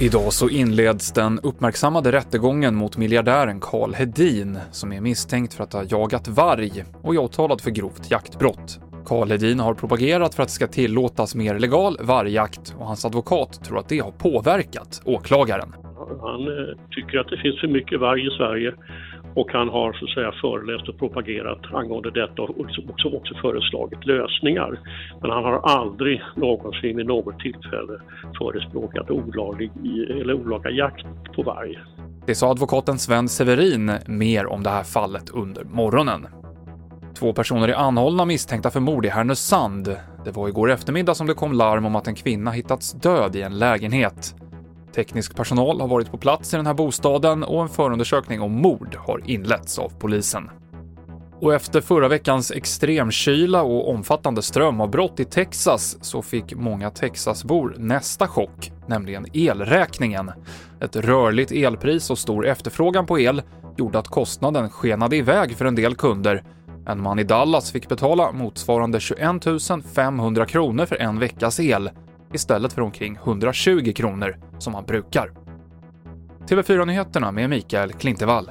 Idag så inleds den uppmärksammade rättegången mot miljardären Karl Hedin som är misstänkt för att ha jagat varg och är åtalad för grovt jaktbrott. Karl Hedin har propagerat för att det ska tillåtas mer legal vargjakt och hans advokat tror att det har påverkat åklagaren. Han eh, tycker att det finns för mycket varg i Sverige och han har så att säga föreläst och propagerat angående detta och också, också föreslagit lösningar. Men han har aldrig någonsin vid något tillfälle förespråkat olaglig eller olaga jakt på varg. Det sa advokaten Sven Severin mer om det här fallet under morgonen. Två personer är anhållna misstänkta för mord i Härnösand. Det var igår eftermiddag som det kom larm om att en kvinna hittats död i en lägenhet. Teknisk personal har varit på plats i den här bostaden och en förundersökning om mord har inletts av polisen. Och efter förra veckans extremkyla och omfattande strömavbrott i Texas så fick många Texasbor nästa chock, nämligen elräkningen. Ett rörligt elpris och stor efterfrågan på el gjorde att kostnaden skenade iväg för en del kunder. En man i Dallas fick betala motsvarande 21 500 kronor för en veckas el istället för omkring 120 kronor som han brukar. TV4-nyheterna med Mikael Klintevall.